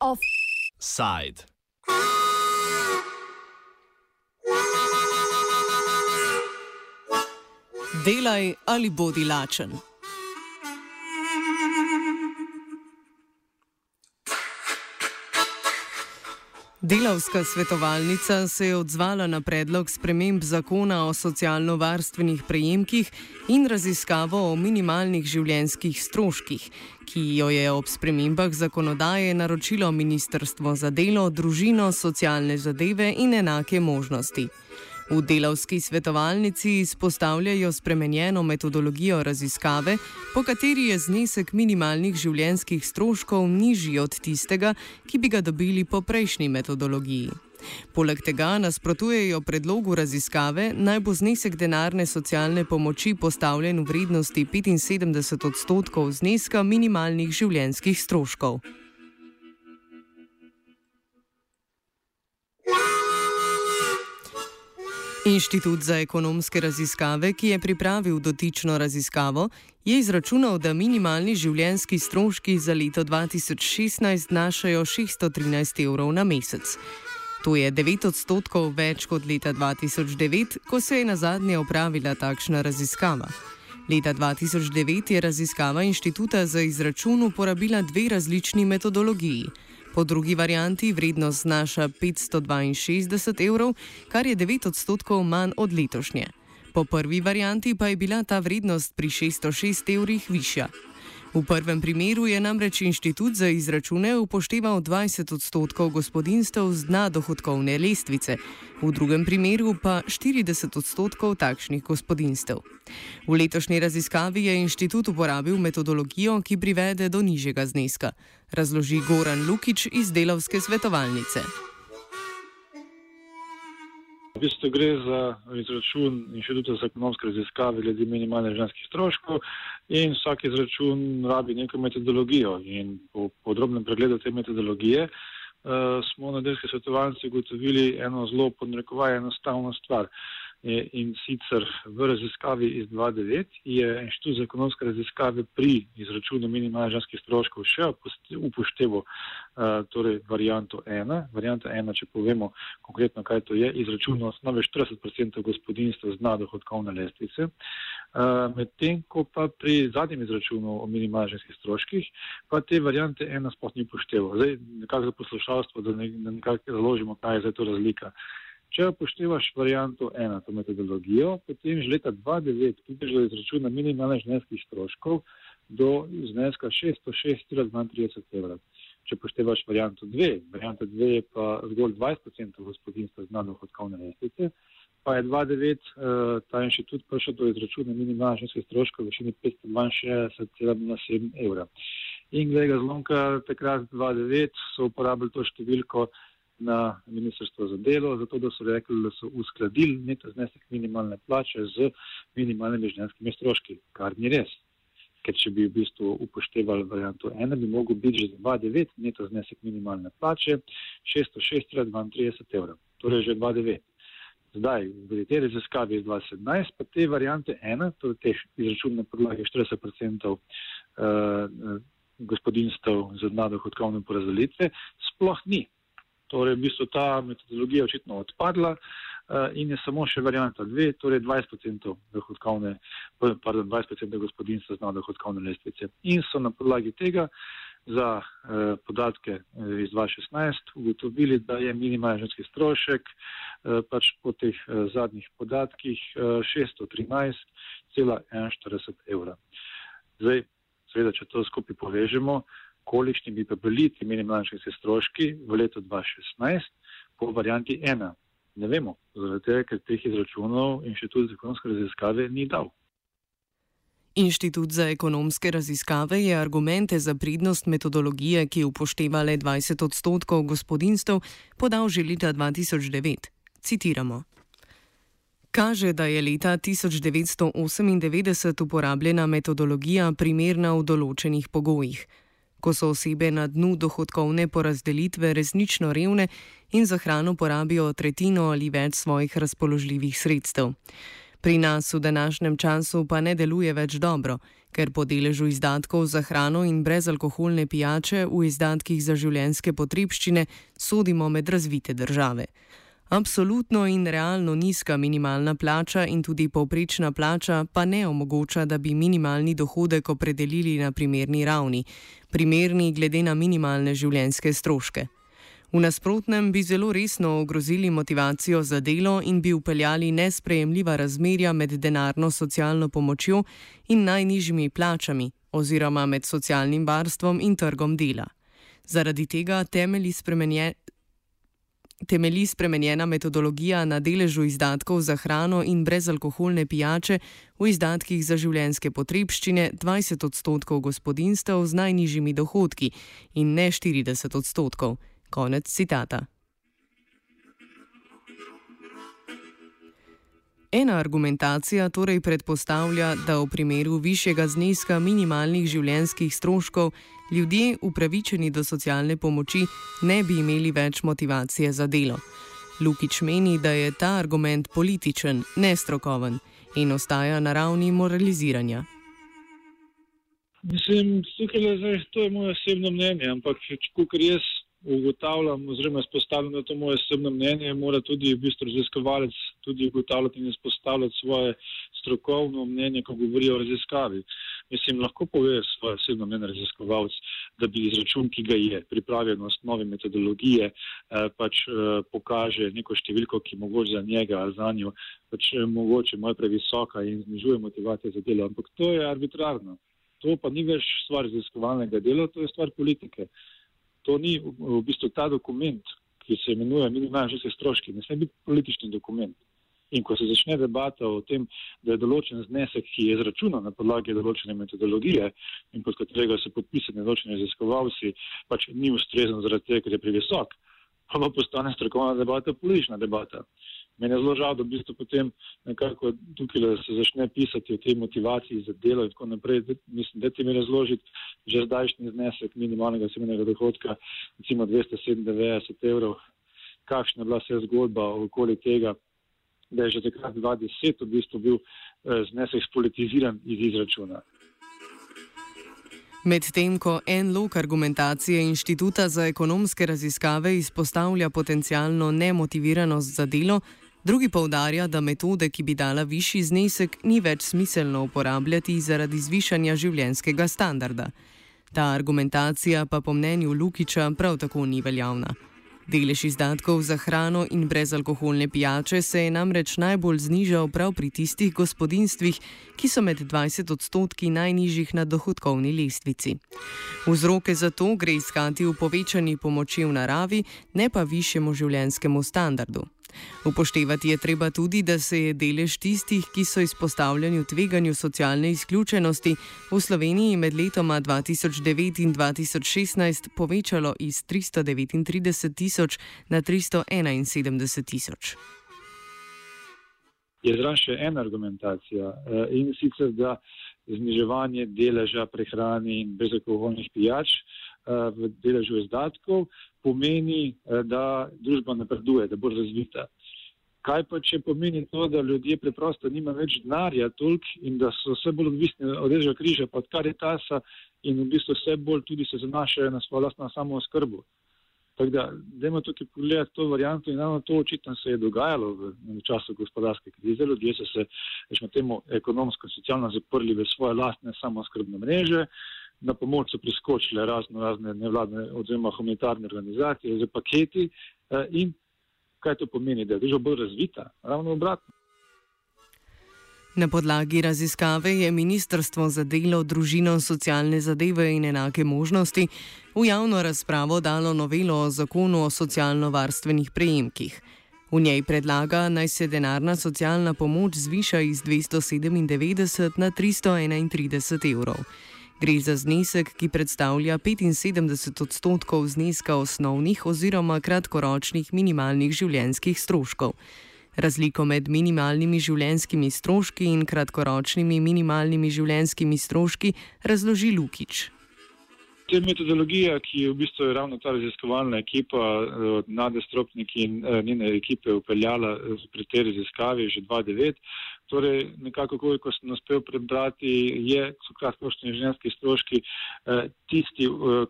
Offside. Delaj ali bodi lačen. Delavska svetovalnica se je odzvala na predlog sprememb zakona o socialno-varstvenih prejemkih in raziskavo o minimalnih življenjskih stroških, ki jo je ob spremembah zakonodaje naročilo Ministrstvo za delo, družino, socialne zadeve in enake možnosti. V delavski svetovalnici izpostavljajo spremenjeno metodologijo raziskave, po kateri je znesek minimalnih življenjskih stroškov nižji od tistega, ki bi ga dobili po prejšnji metodologiji. Poleg tega nasprotujejo predlogu raziskave, naj bo znesek denarne socialne pomoči postavljen v vrednosti 75 odstotkov zneska minimalnih življenjskih stroškov. Inštitut za ekonomske raziskave, ki je pripravil dotično raziskavo, je izračunal, da minimalni življenjski stroški za leto 2016 znašajo 613 evrov na mesec. To je 9 odstotkov več kot leta 2009, ko se je na zadnje opravila takšna raziskava. Leta 2009 je raziskava inštituta za izračun uporabila dve različni metodologiji. Po drugi varianti vrednost znaša 562 evrov, kar je 9 odstotkov manj od letošnje. Po prvi varianti pa je bila ta vrednost pri 606 evrih višja. V prvem primeru je namreč inštitut za izračune upošteval 20 odstotkov gospodinstv z dna dohodkovne lestvice, v drugem primeru pa 40 odstotkov takšnih gospodinstv. V letošnji raziskavi je inštitut uporabil metodologijo, ki privede do nižjega zneska, razloži Goran Lukič iz delovske svetovalnice. V bistvu gre za izračun inštituta za ekonomske raziskave glede minimalnih ženskih stroškov in vsak izračun rabi neko metodologijo. In po podrobnem pregledu te metodologije uh, smo na delski svetovalnici ugotovili eno zelo podnarekovaj enostavno stvar. Uh, In sicer v raziskavi iz 2009 je Inštitut za ekonomske raziskave pri izračunu minimalnih ženskih stroškov še upošteval uh, torej varianto 1. Varianta 1, če povemo konkretno, kaj to je, izračunal osnove 40% gospodinstva z nadohodkovne lestvice. Uh, Medtem, ko pa pri zadnjem izračunu o minimalnih ženskih stroških, pa te variante 1 sploh ni upošteval. Zdaj, nekako za poslušalstvo, da nekako razložimo, kaj je zdaj to razlika. Če upoštevaš varianto ena, to metodologijo, potem že leta 2009 prideš do izračuna minimalnih žneskih stroškov do zneska 606,32 evra. Če upoštevaš varianto dve, varianta dve je pa zgolj 20% gospodinstva z nadnohodkovne lestvice, pa je 2009 uh, eh, ta inštitut prišel do izračuna minimalnih žneskih stroškov v višini 562,07 evra. In glede zlomka, takrat 2009 so uporabili to številko na Ministrstvo za delo, zato da so rekli, da so uskladili neto znesek minimalne plače z minimalnimi življenjskimi stroški, kar ni res. Ker če bi v bistvu upoštevali varianto 1, bi mogel biti že 2,9 neto znesek minimalne plače 606,32 evra, torej že 2,9. Zdaj, v tej raziskavi iz 2017, pa te variante 1, torej teh izračun na podlagi 40% uh, gospodinstv z naddohodkovne porazdelitve, sploh ni. Torej, v bistvu ta metodologija očitno odpadla uh, in je samo še varianta dve, torej 20% dohodkovne, pardon, 20% gospodinstva zna dohodkovne lestvice. In so na podlagi tega za uh, podatke uh, iz 2016 ugotovili, da je minimalni ženski strošek uh, pač po teh uh, zadnjih podatkih uh, 613,41 evra. Zdaj, seveda, če to skupaj povežemo, kolikšni bi pa bili ti minimalni stroški v letu 2016 po varianti 1. Ne vemo, zaradi tega, ker teh izračunov Inštitut za ekonomske raziskave ni dal. Inštitut za ekonomske raziskave je argumente za pridnost metodologije, ki upošteva le 20 odstotkov gospodinstv, podal že leta 2009. Citiramo. Kaže, da je leta 1998 uporabljena metodologija primerna v določenih pogojih. Ko so osebe na dnu dohodkovne porazdelitve resnično revne in za hrano porabijo tretjino ali več svojih razpoložljivih sredstev. Pri nas v današnjem času pa ne deluje več dobro, ker po deležu izdatkov za hrano in brezalkoholne pijače v izdatkih za življenske potrebščine sodimo med razvite države. Absolutno in realno nizka minimalna plača in tudi povprečna plača pa ne omogoča, da bi minimalni dohodek opredelili na primerni ravni, primerni glede na minimalne življenjske stroške. V nasprotnem bi zelo resno ogrozili motivacijo za delo in bi upeljali nesprejemljiva razmerja med denarno socialno pomočjo in najnižjimi plačami oziroma med socialnim varstvom in trgom dela. Zaradi tega temelji spremenje, temelji spremenjena metodologija na deležu izdatkov za hrano in brezalkoholne pijače v izdatkih za življenske potrebščine 20 odstotkov gospodinstv z najnižjimi dohodki in ne 40 odstotkov. Konec citata. Ena argumentacija torej predpostavlja, da v primeru višjega zneska minimalnih življenjskih stroškov ljudje upravičeni do socialne pomoči ne bi imeli več motivacije za delo. Lukič meni, da je ta argument političen, nestrokoven in ostaja na ravni moraliziranja. Mislim, da to je moje osebno mnenje, ampak če jaz ugotavljam, oziroma izpostavljam, da to moje osebno mnenje, mora tudi v bistvu raziskovalec tudi ugotavljati in izpostavljati svoje strokovno mnenje, ko govori o raziskavi. Mislim, lahko pove svoje osebno mnenje raziskovalec, da bi izračun, ki ga je pripravljen na osnovi metodologije, eh, pač eh, pokaže neko številko, ki mogoče za njega ali za njo, pač eh, mogoče malo previsoka in znižuje motivacijo za delo. Ampak to je arbitrarno. To pa ni več stvar raziskovalnega dela, to je stvar politike to ni v bistvu ta dokument, ki se imenuje minimalni življenjski stroški, ne sme biti politični dokument. In ko se začne debata o tem, da je določen znesek, ki je izračunan na podlagi določene metodologije in pod katerega so podpisani določeni raziskovalci, pač ni ustrezen zaradi tega, ker je previsok, pa pa postane strokovna debata politična debata. Mene je zelo žal, da v bistvu potem nekako tukaj se začne pisati o tej motivaciji za delo in tako naprej. Mislim, da ti mi razložiti že zdajšnji znesek minimalnega semenega dohodka, recimo 297 evrov, kakšna je bila vse zgodba okoli tega, da je že takrat 2010 v bistvu bil eh, znesek spolitiziran iz izračuna. Medtem ko en lok argumentacije Inštituta za ekonomske raziskave izpostavlja potencijalno nemotiviranost za delo, Drugi povdarja, da metode, ki bi dala višji znesek, ni več smiselno uporabljati zaradi zvišanja življenjskega standarda. Ta argumentacija pa po mnenju Lukiča prav tako ni veljavna. Delež izdatkov za hrano in brezalkoholne pijače se je namreč najbolj znižal prav pri tistih gospodinstvih, ki so med 20 odstotki najnižjih na dohodkovni lestvici. Vzroke za to gre iskati v povečani pomoči v naravi, ne pa višjemu življenjskemu standardu. Upoštevati je treba tudi, da se je delež tistih, ki so izpostavljeni tveganju socialne izključenosti, v Sloveniji med letoma 2009 in 2016 povečalo iz 339 tisoč na 371 tisoč. Je zraven še ena argumentacija eh, in sicer, da zniževanje deleža prehrane in brezalkoholnih pijač eh, v deležu izdatkov pomeni, eh, da družba napreduje, da bo razvita. Kaj pa, če pomeni to, da ljudje preprosto nima več denarja toliko in da so vse bolj odvisni od reža križa, pa od karitasa in v bistvu vse bolj tudi se zanašajo na svojo lastno samo oskrbo. Tako da, dajmo tukaj pogledati to varianto in ravno to očitno se je dogajalo v, v času gospodarske krize. Ljudje so se, rečemo temu, ekonomsko, socialno zaprli v svoje lastne samooskrbne mreže, na pomoč so priskočile razno razne nevladne oziroma humanitarne organizacije z paketi eh, in kaj to pomeni, da je država bolj razvita, ravno obratno. Na podlagi raziskave je Ministrstvo za delo, družino, socialne zadeve in enake možnosti v javno razpravo dalo novelo o zakonu o socialno-varstvenih prejemkih. V njej predlaga, naj se denarna socialna pomoč zviša iz 297 na 331 evrov. Gre za znesek, ki predstavlja 75 odstotkov zneska osnovnih oziroma kratkoročnih minimalnih življenjskih stroškov. Razliko med minimalnimi življenjskimi stroški in kratkoročnimi minimalnimi življenjskimi stroški razloži Lukič. Te metodologije, ki je v bistvu ravno ta raziskovalna ekipa, Nade Stropnik in njene ekipe upeljala pri tej raziskavi že 2009, torej nekako koliko sem uspel prebrati, je, so kratkoročni ženski stroški tisti,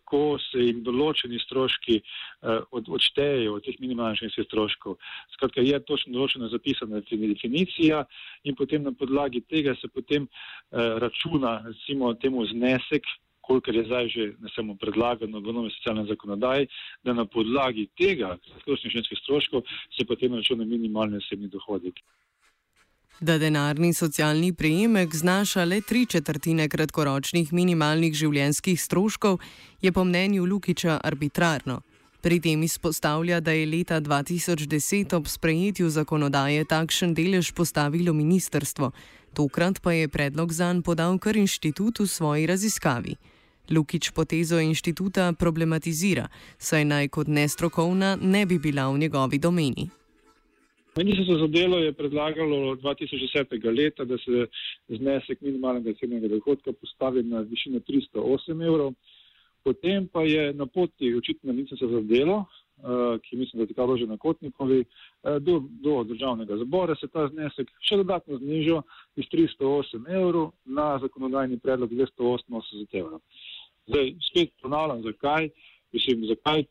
ko se jim določeni stroški od, odštejejo od teh minimalnih ženskih stroškov. Skratka, je točno določena zapisana definicija in potem na podlagi tega se potem računa, recimo, temu znesek, kolikor je zdaj že ne samo predlagano v novi socialni zakonodaji, da na podlagi tega splošnih ženskih stroškov se potem računa minimalni osebni dohodek. Da denarni socialni prejemek znaša le tri četrtine kratkoročnih minimalnih življenjskih stroškov, je po mnenju Lukiča arbitrarno. Pri tem izpostavlja, da je leta 2010 ob sprejetju zakonodaje takšen delež postavilo ministrstvo, tokrat pa je predlog zanj podal kar inštitut v svoji raziskavi. Lukič potezo inštituta problematizira, saj naj kot nestrokovna ne bi bila v njegovi domeni. Ministrstvo za delo je predlagalo 2010. leta, da se znesek minimalnega osebnega dohodka postavi na višino 308 evrov. Potem pa je na poti očitno ministrstvo za delo, ki mislim, da je tako že na Kotnikovi, do, do državnega zbora se ta znesek še dodatno znižal iz 308 evrov na zakonodajni predlog 288 evrov. Zdaj, spet ponavljam, zakaj, mislim, zakaj,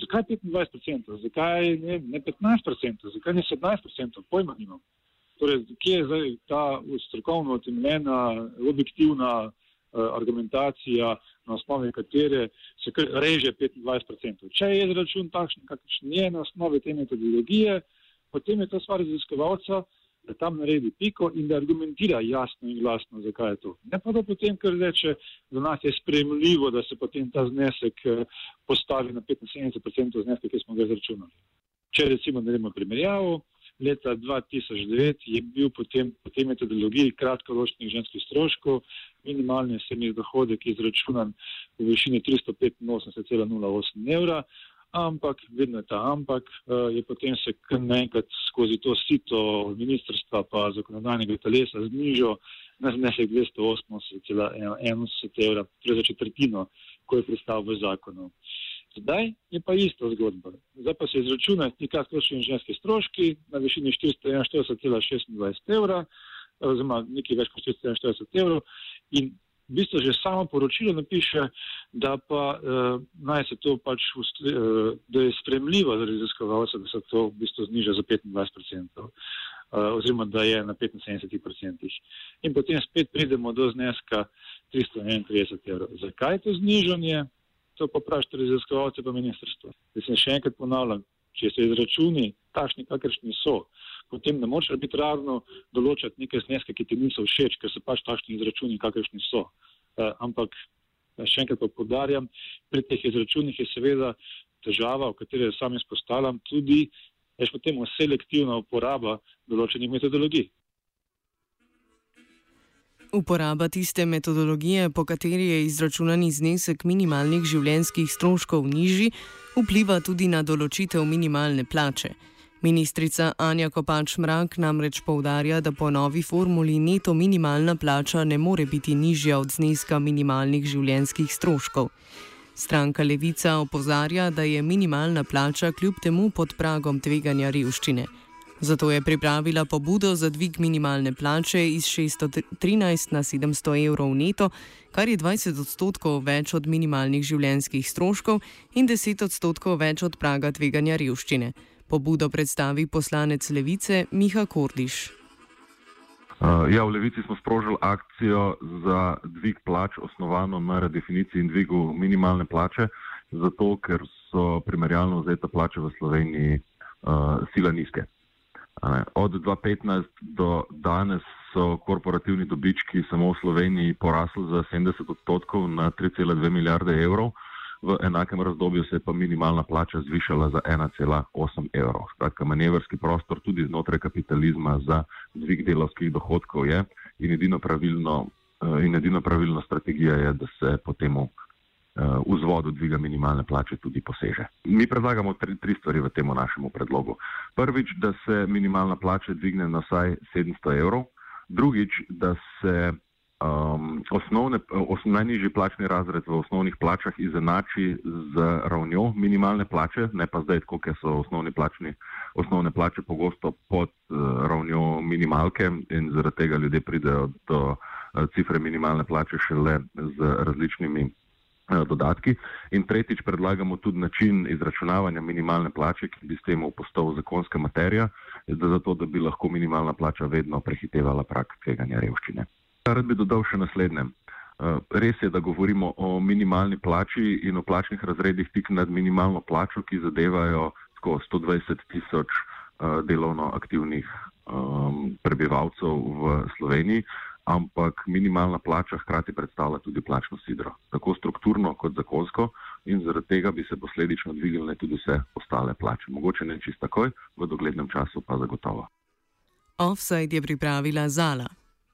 zakaj 25%, zakaj ne, ne 15%, zakaj ne 17%, pojma nimam. Torej, kje je zdaj ta strokovno utemeljena, objektivna uh, argumentacija, na osnovi katere se reže 25%. Če je izračun takšen, kakšen je na osnovi te metodologije, potem je to stvar raziskovalca, da tam naredi piko in da argumentira jasno in glasno, zakaj je to. Ne pa da potem, ker reče, da nas je spremljivo, da se potem ta znesek eh, postavi na 75% zneska, ki smo ga izračunali. Če recimo naredimo primerjavo, leta 2009 je bil potem po tej metodologiji kratkoročnih ženskih stroškov minimalni osebni dohodek izračunan v višini 385,08 evra, ampak, vedno je ta ampak, uh, je potem se naenkrat skozi to sito ministrstva pa zakonodajnega telesa znižal na znesek 280,71 evra, torej za četrtino, ko je pristal v zakonu. Zdaj je pa ista zgodba. Zdaj pa se izračuna ti kratkoročni ženski stroški na višini 441,26 evra, oziroma nekaj več kot 441 evrov in v bistvu že samo poročilo napiše, da pa uh, naj se to pač, uh, da je spremljivo za raziskovalce, da se to v bistvu zniža za 25%, uh, oziroma da je na 75%. In potem spet pridemo do zneska 331 evrov. Zakaj to znižanje? To pa vprašate raziskovalce pa ministrstvo. Jaz se še enkrat ponavljam, če se izračuni takšni, kakršni so, potem ne moreš arbitrarno določati neke zneske, ki ti niso všeč, ker so pač takšni izračuni, kakršni so. Uh, ampak še enkrat pa podarjam, pri teh izračunih je seveda težava, o kateri sam izpostavljam, tudi več potem selektivna uporaba določenih metodologij. Uporaba tiste metodologije, po kateri je izračunani znesek minimalnih življenjskih stroškov nižji, vpliva tudi na določitev minimalne plače. Ministrica Anja Kopač Mrak namreč povdarja, da po novi formuli neto minimalna plača ne more biti nižja od zneska minimalnih življenjskih stroškov. Stranka Levica opozarja, da je minimalna plača kljub temu pod pragom tveganja revščine. Zato je pripravila pobudo za dvig minimalne plače iz 613 na 700 evrov neto, kar je 20 odstotkov več od minimalnih življenjskih stroškov in 10 odstotkov več od praga tveganja revščine. Pobudo predstavi poslanec Levice Miha Kordiš. Uh, ja, v Levici smo sprožili akcijo za dvig plač, osnovano na redefiniciji in dvigu minimalne plače, zato ker so primerjalno vzete plače v Sloveniji uh, sila nizke. Od 2015 do danes so korporativni dobički samo v Sloveniji porasli za 70 odstotkov na 3,2 milijarde evrov v enakem razdobju se je pa minimalna plača zvišala za 1,8 evrov. Skratka, manevrski prostor tudi znotraj kapitalizma za dvig delovskih dohodkov je in edino pravilno, eh, in edino pravilno strategija je, da se po temu vzvodu dviga minimalne plače tudi poseže. Mi predlagamo tri, tri stvari v tem našemu predlogu. Prvič, da se minimalna plača dvigne na vsaj 700 evrov. Drugič, da se um, osnovne, os, najnižji plačni razred v osnovnih plačah izenači z ravnjo minimalne plače, ne pa zdaj, koliko so plačni, osnovne plače pogosto pod uh, ravnjo minimalke in zaradi tega ljudje pridejo do uh, cifre minimalne plače šele z različnimi uh, dodatki. In tretjič predlagamo tudi način izračunavanja minimalne plače, ki bi s tem postal zakonska materija, zato da bi lahko minimalna plača vedno prehitevala prak tveganja revščine. Rad bi dodal še naslednje. Eh, res je, da govorimo o minimalni plači in o plačnih razredih tik nad minimalno plačo, ki zadevajo tako 120 tisoč eh, delovno aktivnih um, prebivalcev v Sloveniji, ampak minimalna plača hkrati predstavlja tudi plačno sidro, tako strukturno kot zakonsko in zaradi tega bi se posledično dvignile tudi vse ostale plače. Mogoče ne čisto takoj, v doglednem času pa zagotovo. Offside je pripravila Zala.